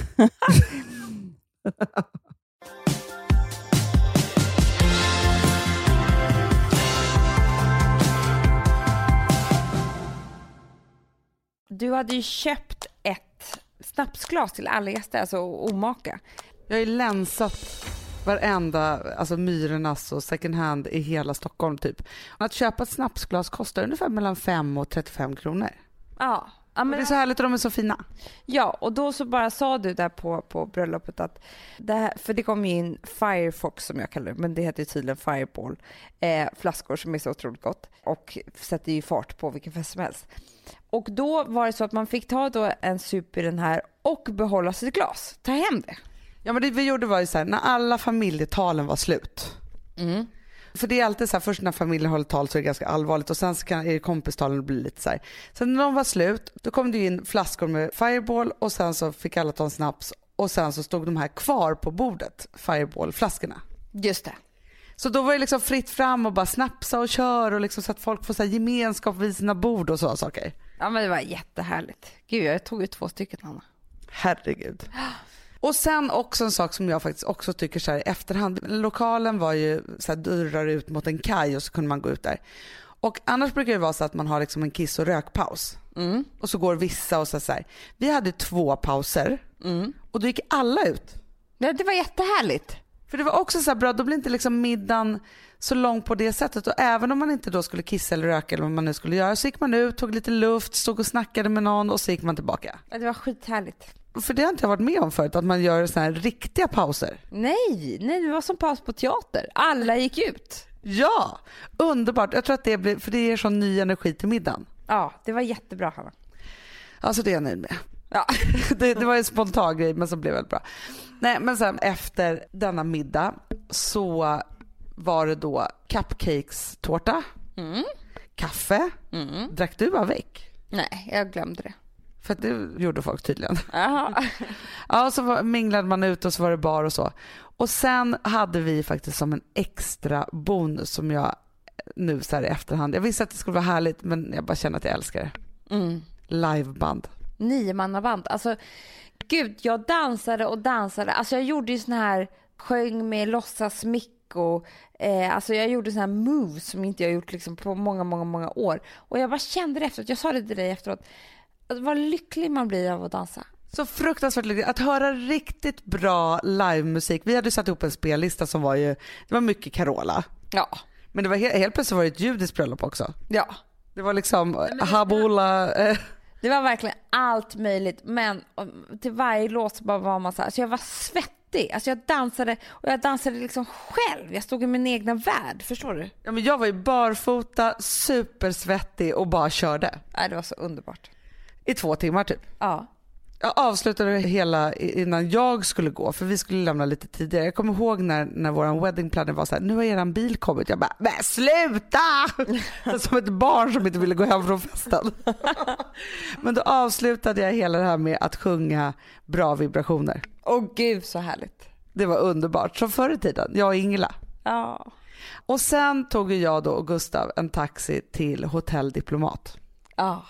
Du hade ju köpt ett snapsglas till alla gäster, alltså omaka. Jag har ju länsat varenda, alltså Myrornas och second hand i hela Stockholm typ. Att köpa ett snapsglas kostar ungefär mellan 5 och 35 kronor. Ja. Men det är så härligt och de är så fina. ja, och då så bara sa du där på, på bröllopet att det här, för det kom ju in Firefox som jag kallar det, men det heter ju tydligen Fireball, eh, flaskor som är så otroligt gott och sätter ju fart på vilken fest som helst. Och då var det så att man fick ta då en sup i den här och behålla sitt glas, ta hem det. Ja men det vi gjorde var ju så här, när alla familjetalen var slut. För det är alltid så här, först när familjen håller tal så är det ganska allvarligt och sen så kan, är det kompistalen blir lite så här. Sen när de var slut, då kom det in flaskor med Fireball och sen så fick alla ta en snaps och sen så stod de här kvar på bordet, Fireball-flaskorna. Just det. Så då var det liksom fritt fram och bara snapsa och köra och liksom så att folk får så gemenskap vid sina bord och sådana saker. Ja men det var jättehärligt. Gud jag tog ju två stycken Hanna. Herregud. Och sen också en sak som jag faktiskt också tycker så här i efterhand. Lokalen var ju så här dörrar ut mot en kaj och så kunde man gå ut där. Och annars brukar det vara så att man har liksom en kiss och rökpaus. Och så går vissa och så, så här. Vi hade två pauser och då gick alla ut. Ja, det var jättehärligt. För det var också så här bra, då blir inte liksom middagen så lång på det sättet. Och även om man inte då skulle kissa eller röka eller vad man nu skulle göra så gick man ut, tog lite luft, stod och snackade med någon och så gick man tillbaka. Ja, det var skithärligt. För det har inte jag varit med om förut, att man gör såna här riktiga pauser. Nej, nej det var som paus på teater. Alla gick ut. Ja, underbart. Jag tror att det blir, för det ger sån ny energi till middagen. Ja, det var jättebra Hanna. Alltså det är jag nöjd med. Ja. Det, det var en spontan grej men så blev väldigt bra. Nej men sen efter denna middag så var det då cupcakes-tårta, kaffe. Drack du avec? Nej, jag glömde det. För det gjorde folk tydligen. Jaha. Ja, och så var, minglade man ut och så var det bar och så. Och sen hade vi faktiskt som en extra bonus som jag nu så här i efterhand, jag visste att det skulle vara härligt men jag bara känner att jag älskar det. Mm. Liveband. Niomannaband. Alltså, gud, jag dansade och dansade. Alltså jag gjorde ju sån här, sjöng med låtsas Mikko. Eh, alltså jag gjorde såna här moves som inte jag gjort liksom på många, många, många år. Och jag bara kände det efteråt, jag sa det till dig efteråt, vad lycklig man blir av att dansa. Så fruktansvärt lyckligt. Att höra riktigt bra livemusik. Vi hade satt ihop en spellista som var ju, det var mycket Carola. Ja. Men det var helt, helt plötsligt var det ett judiskt bröllop också. Ja. Det var liksom Habola, eh, Det var verkligen allt möjligt, men till varje låt så bara var man så här, så jag var svettig. Alltså jag dansade och jag dansade liksom själv. Jag stod i min egna värld, förstår du? ja, men jag var ju barfota, supersvettig och bara körde. Nej, det var så underbart. I två timmar typ. Ja. Jag avslutade hela innan jag skulle gå för vi skulle lämna lite tidigare. Jag kommer ihåg när, när vår wedding planner var så här, nu har eran bil kommit. Jag bara, men sluta! Som ett barn som inte ville gå hem från festen. men då avslutade jag hela det här med att sjunga bra vibrationer. Åh gud så härligt. Det var underbart, som förr i tiden, jag och Ingela. Ja. Och sen tog jag då och Gustav en taxi till Hotell Diplomat. Ja.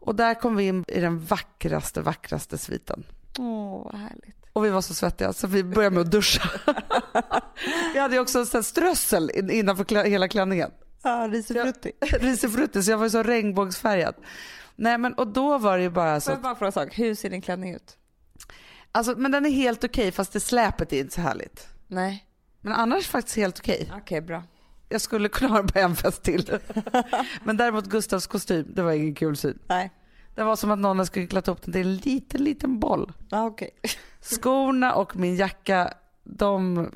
Och där kom vi in i den vackraste, vackraste sviten. Åh vad härligt. Och vi var så svettiga så vi började med att duscha. vi hade ju också en strössel in- innanför klä- hela klänningen. Ja, risifrutti. Risifrutti, så jag var så regnbågsfärgad. Nej men och då var det ju bara så Får jag bara fråga en sak, hur ser din klänning ut? Alltså, men den är helt okej fast det släpet är inte så härligt. Nej. Men annars faktiskt helt okej. Okej, bra. Jag skulle kunna ha den på en fest till. men däremot Gustavs kostym, det var ingen kul syn. Nej. Det var som att någon hade skrycklat upp den till en liten, liten boll. Ja, okej. Skorna och min jacka, de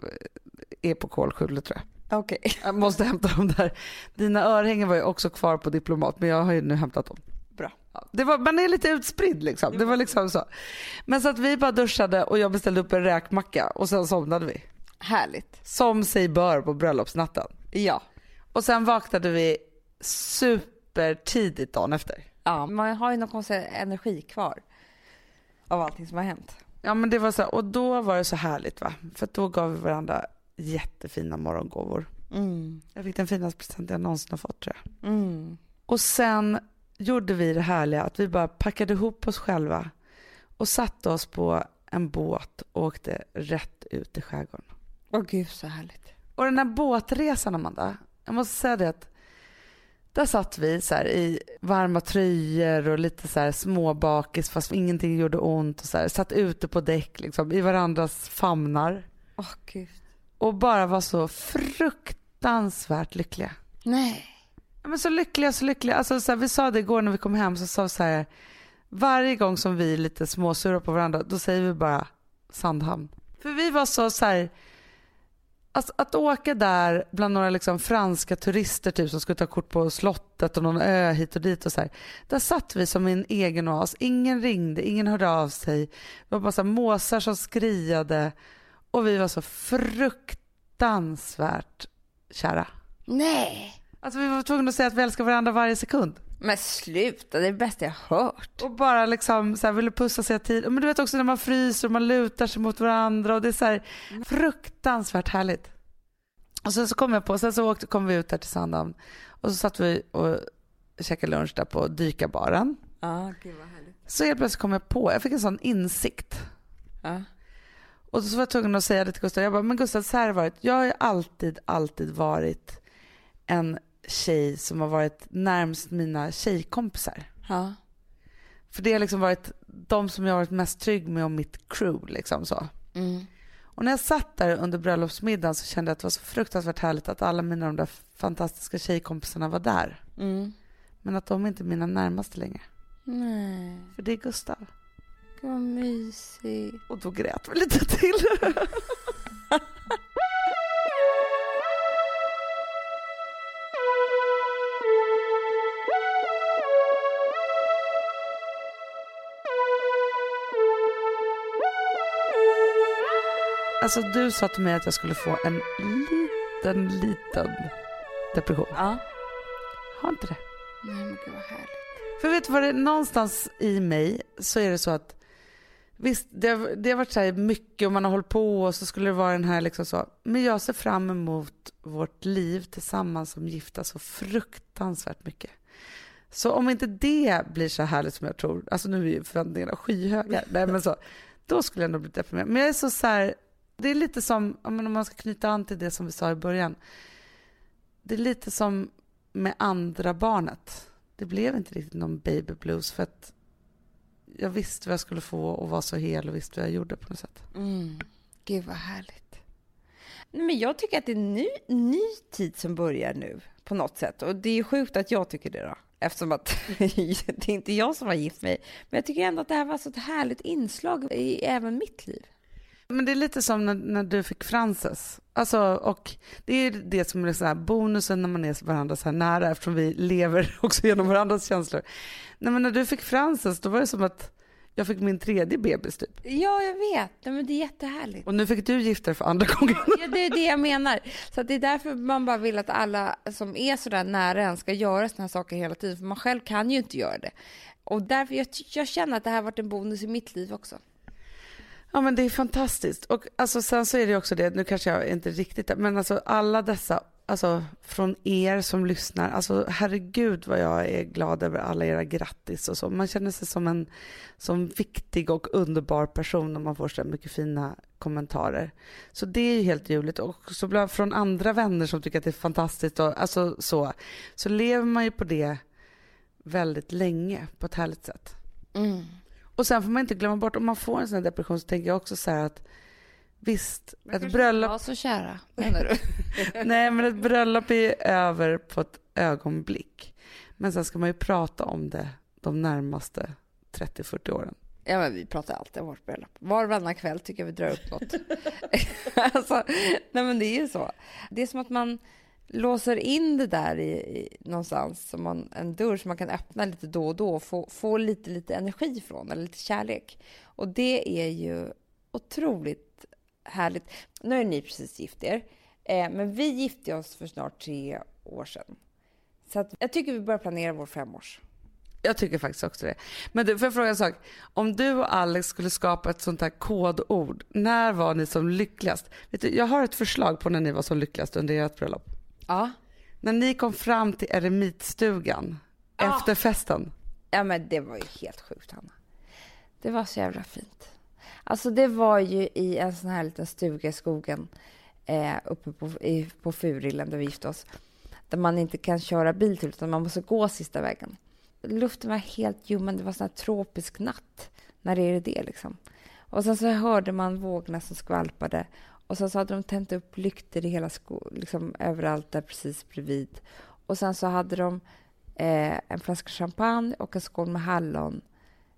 är på kolskjulet tror jag. Okej. Jag måste hämta dem där. Dina örhängen var ju också kvar på Diplomat men jag har ju nu hämtat dem. Bra. Det var, man är lite utspridd liksom. Det var liksom så. Men så att vi bara duschade och jag beställde upp en räkmacka och sen somnade vi. Härligt. Som sig bör på bröllopsnatten. Ja. Och sen vaknade vi supertidigt dagen efter. Ja, man har ju någon konstig energi kvar av allting som har hänt. Ja men det var så och då var det så härligt va. För då gav vi varandra jättefina morgongåvor. Mm. Jag fick den finaste present jag någonsin har fått tror jag. Mm. Och sen gjorde vi det härliga att vi bara packade ihop oss själva och satte oss på en båt och åkte rätt ut i skärgården. Åh gud så härligt. Och den här båtresan Amanda, jag måste säga det att där satt vi så här i varma tröjor och lite så här småbakis fast ingenting gjorde ont och så här, satt ute på däck liksom i varandras famnar Åh gud. och bara var så fruktansvärt lyckliga. Nej. Ja, men så lyckliga, så lyckliga. Alltså, så här, vi sa det igår när vi kom hem, så sa vi så här, varje gång som vi är lite småsura på varandra, då säger vi bara Sandhamn. För vi var så, så här, alltså, att åka där bland några liksom franska turister typ, som skulle ta kort på slottet och någon ö hit och dit och så här. Där satt vi som i en egen oas. Ingen ringde, ingen hörde av sig. Det var bara så här, måsar som skriade och vi var så fruktansvärt kära. Nej. Alltså vi var tvungna att säga att vi älskar varandra varje sekund. Men sluta, det är det bästa jag hört. Och bara liksom så här, ville pussa sig tid. Men du vet också när man fryser och man lutar sig mot varandra och det är så här fruktansvärt härligt. Och sen så kom jag på, sen så åkte, kom vi ut där till Sandhamn och så satt vi och käkade lunch där på dykarbaren. Ja, gud vad härligt. Så helt plötsligt kom jag på, jag fick en sån insikt. Ja. Och så var jag tvungen att säga det till Gustav. Jag bara, men Gustav så här har det varit. Jag har ju alltid, alltid varit en tjej som har varit närmst mina tjejkompisar. Ja. För det har liksom varit de som jag har varit mest trygg med och mitt crew liksom så. Mm. Och när jag satt där under bröllopsmiddagen så kände jag att det var så fruktansvärt härligt att alla mina de där fantastiska tjejkompisarna var där. Mm. Men att de inte är mina närmaste längre. Nej, För det är Gustav. gud vad mysigt. Och då grät vi lite till. Alltså du sa till mig att jag skulle få en liten, liten depression. Ja. Har inte det. Nej men gud vad härligt. För vet du vad det är? Någonstans i mig så är det så att visst, det har, det har varit så här mycket och man har hållit på och så skulle det vara den här liksom så. Men jag ser fram emot vårt liv tillsammans som gifta så fruktansvärt mycket. Så om inte det blir så härligt som jag tror, alltså nu är ju förväntningarna skyhöga, nej men så, då skulle jag nog bli deprimerad. Men jag är så, så här, det är lite som, om man ska knyta an till det som vi sa i början, det är lite som med andra barnet. Det blev inte riktigt någon baby blues för att jag visste vad jag skulle få och var så hel och visste vad jag gjorde på något sätt. Mm. Gud vad härligt. Men jag tycker att det är en ny, ny tid som börjar nu på något sätt. Och det är sjukt att jag tycker det då. Eftersom att det är inte jag som har gift mig. Men jag tycker ändå att det här var så ett härligt inslag i även mitt liv. Men det är lite som när, när du fick Frances. Alltså, och det är det som är så här bonusen när man är varandra så här nära eftersom vi lever också genom varandras känslor. Nej, men när du fick Frances då var det som att jag fick min tredje bebis typ. Ja, jag vet. Nej, men det är jättehärligt. Och nu fick du gifta dig för andra gången. Ja, det är det jag menar. Så det är därför man bara vill att alla som är sådär nära en ska göra sådana här saker hela tiden. För man själv kan ju inte göra det. Och därför, jag, jag känner att det här har varit en bonus i mitt liv också. Ja men det är fantastiskt. Och alltså, sen så är det också det, nu kanske jag inte riktigt men alltså alla dessa, alltså från er som lyssnar, alltså herregud vad jag är glad över alla era grattis och så. Man känner sig som en som viktig och underbar person när man får så mycket fina kommentarer. Så det är ju helt ljuvligt och så bland- från andra vänner som tycker att det är fantastiskt och alltså så, så lever man ju på det väldigt länge på ett härligt sätt. Mm. Och sen får man inte glömma bort, om man får en sån här depression så tänker jag också så att visst, ett bröllop, Ja, så kära, menar du? nej men ett bröllop är ju över på ett ögonblick. Men sen ska man ju prata om det de närmaste 30-40 åren. Ja, men vi pratar alltid om vårt bröllop. Var och varannan kväll tycker jag vi drar upp något. alltså, nej men det är ju så. Det är som att man låser in det där i, i någonstans, som man, en dörr som man kan öppna lite då och då och få, få lite, lite energi från, eller lite kärlek. Och det är ju otroligt härligt. Nu är ni precis gift er, eh, men vi gifte oss för snart tre år sedan. Så att jag tycker vi börjar planera vår femårs. Jag tycker faktiskt också det. Men du, får jag fråga en sak? Om du och Alex skulle skapa ett sånt här kodord, när var ni som lyckligast? Vet du, jag har ett förslag på när ni var som lyckligast under ert bröllop. Ja. När ni kom fram till eremitstugan Ah. efter festen. Ja men det var ju helt sjukt Hanna. Det var så jävla fint. Alltså det var ju i en sån här liten stuga i skogen eh, uppe på, i, på Furillen där vi gifte oss. Där man inte kan köra bil till utan man måste gå sista vägen. Luften var helt ljummen, det var sån här tropisk natt. När är det det liksom? Och sen så hörde man vågorna som skvalpade. Och sen så hade de tänt upp lyktor i hela sko- liksom överallt där precis bredvid. Och sen så hade de eh, en flaska champagne och en skål med hallon.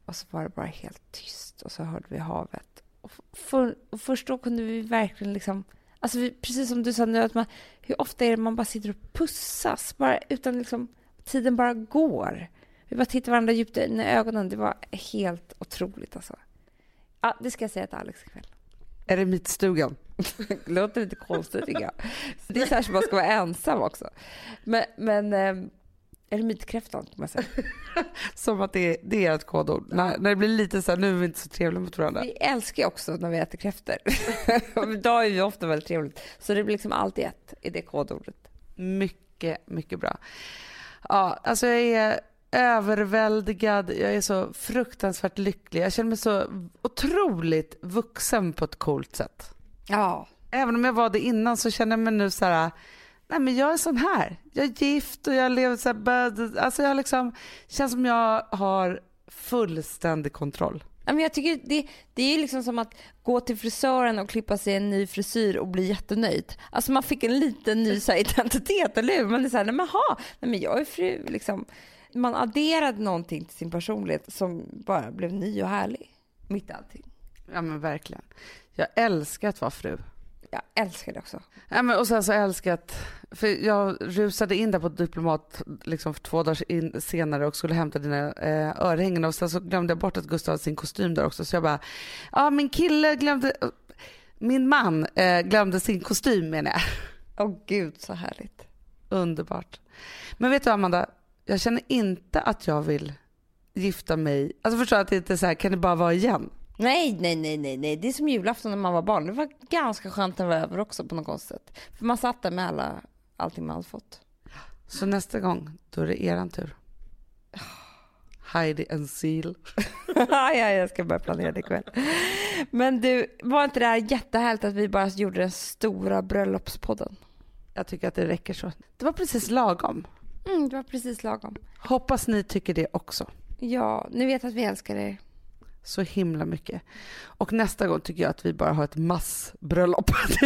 Och så var det bara helt tyst och så hörde vi havet. Och, för, och först då kunde vi verkligen liksom... Alltså vi, precis som du sa nu, att man, hur ofta är det man bara sitter och pussas? Bara utan liksom, tiden bara går. Vi bara tittar varandra djupt in i ögonen. Det var helt otroligt alltså. Ja, det ska jag säga till Alex ikväll. Eremitstugan. Det låter lite konstigt tycker jag. Det är så som man ska vara ensam också. Men, men eh, eremitkräftan kan man säga. Som att det, det är ett kodord. När, när det blir lite så här, nu är vi inte så trevliga mot varandra. Vi älskar ju också när vi äter kräftor. Idag är vi ofta väldigt trevligt. Så det blir liksom alltid ett i det kodordet. Mycket, mycket bra. Ja, alltså jag är överväldigad. Jag är så fruktansvärt lycklig. Jag känner mig så otroligt vuxen på ett coolt sätt. Ja. Även om jag var det innan så känner jag mig nu så här, nej men jag är sån här. Jag är gift och jag lever så här, bad- alltså jag liksom, känns som jag har fullständig kontroll. Ja, Men jag tycker det, det är liksom som att gå till frisören och klippa sig en ny frisyr och bli jättenöjd. Alltså man fick en liten ny så här, identitet, eller hur? Man är såhär, nej men ha, nej men jag är fru liksom. Man adderade någonting till sin personlighet som bara blev ny och härlig. Mitt i allting. Ja men verkligen. Jag älskar att vara fru. Jag älskar det också. Ja, men, och sen så älskar jag att, för jag rusade in där på Diplomat liksom för två dagar in, senare och skulle hämta dina eh, örhängen och sen så glömde jag bort att Gustav hade sin kostym där också så jag bara, ja min kille glömde, min man eh, glömde sin kostym menar jag. Åh gud så härligt. Underbart. Men vet du Amanda, jag känner inte att jag vill gifta mig, alltså förstår att det inte är så här, kan det bara vara igen? Nej, nej, nej, nej, nej. Det är som julafton när man var barn. Det var ganska skönt när det var över också på något konstigt sätt. För man satt där med alla, allting man hade fått. Så nästa gång, då är det eran tur. Heidi and Seal. ja, jag ska börja planera det ikväll. Men du, var inte det här jättehärligt att vi bara gjorde den stora bröllopspodden? Jag tycker att det räcker så. Det var precis lagom. Mm, det var precis lagom. Hoppas ni tycker det också. Ja, ni vet att vi älskar er. Så himla mycket. Och nästa gång tycker jag att vi bara har ett massbröllop.